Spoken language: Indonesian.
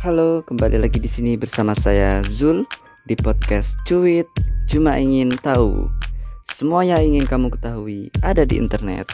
Halo, kembali lagi di sini bersama saya Zul di podcast Cuit. Cuma ingin tahu. Semua yang ingin kamu ketahui ada di internet.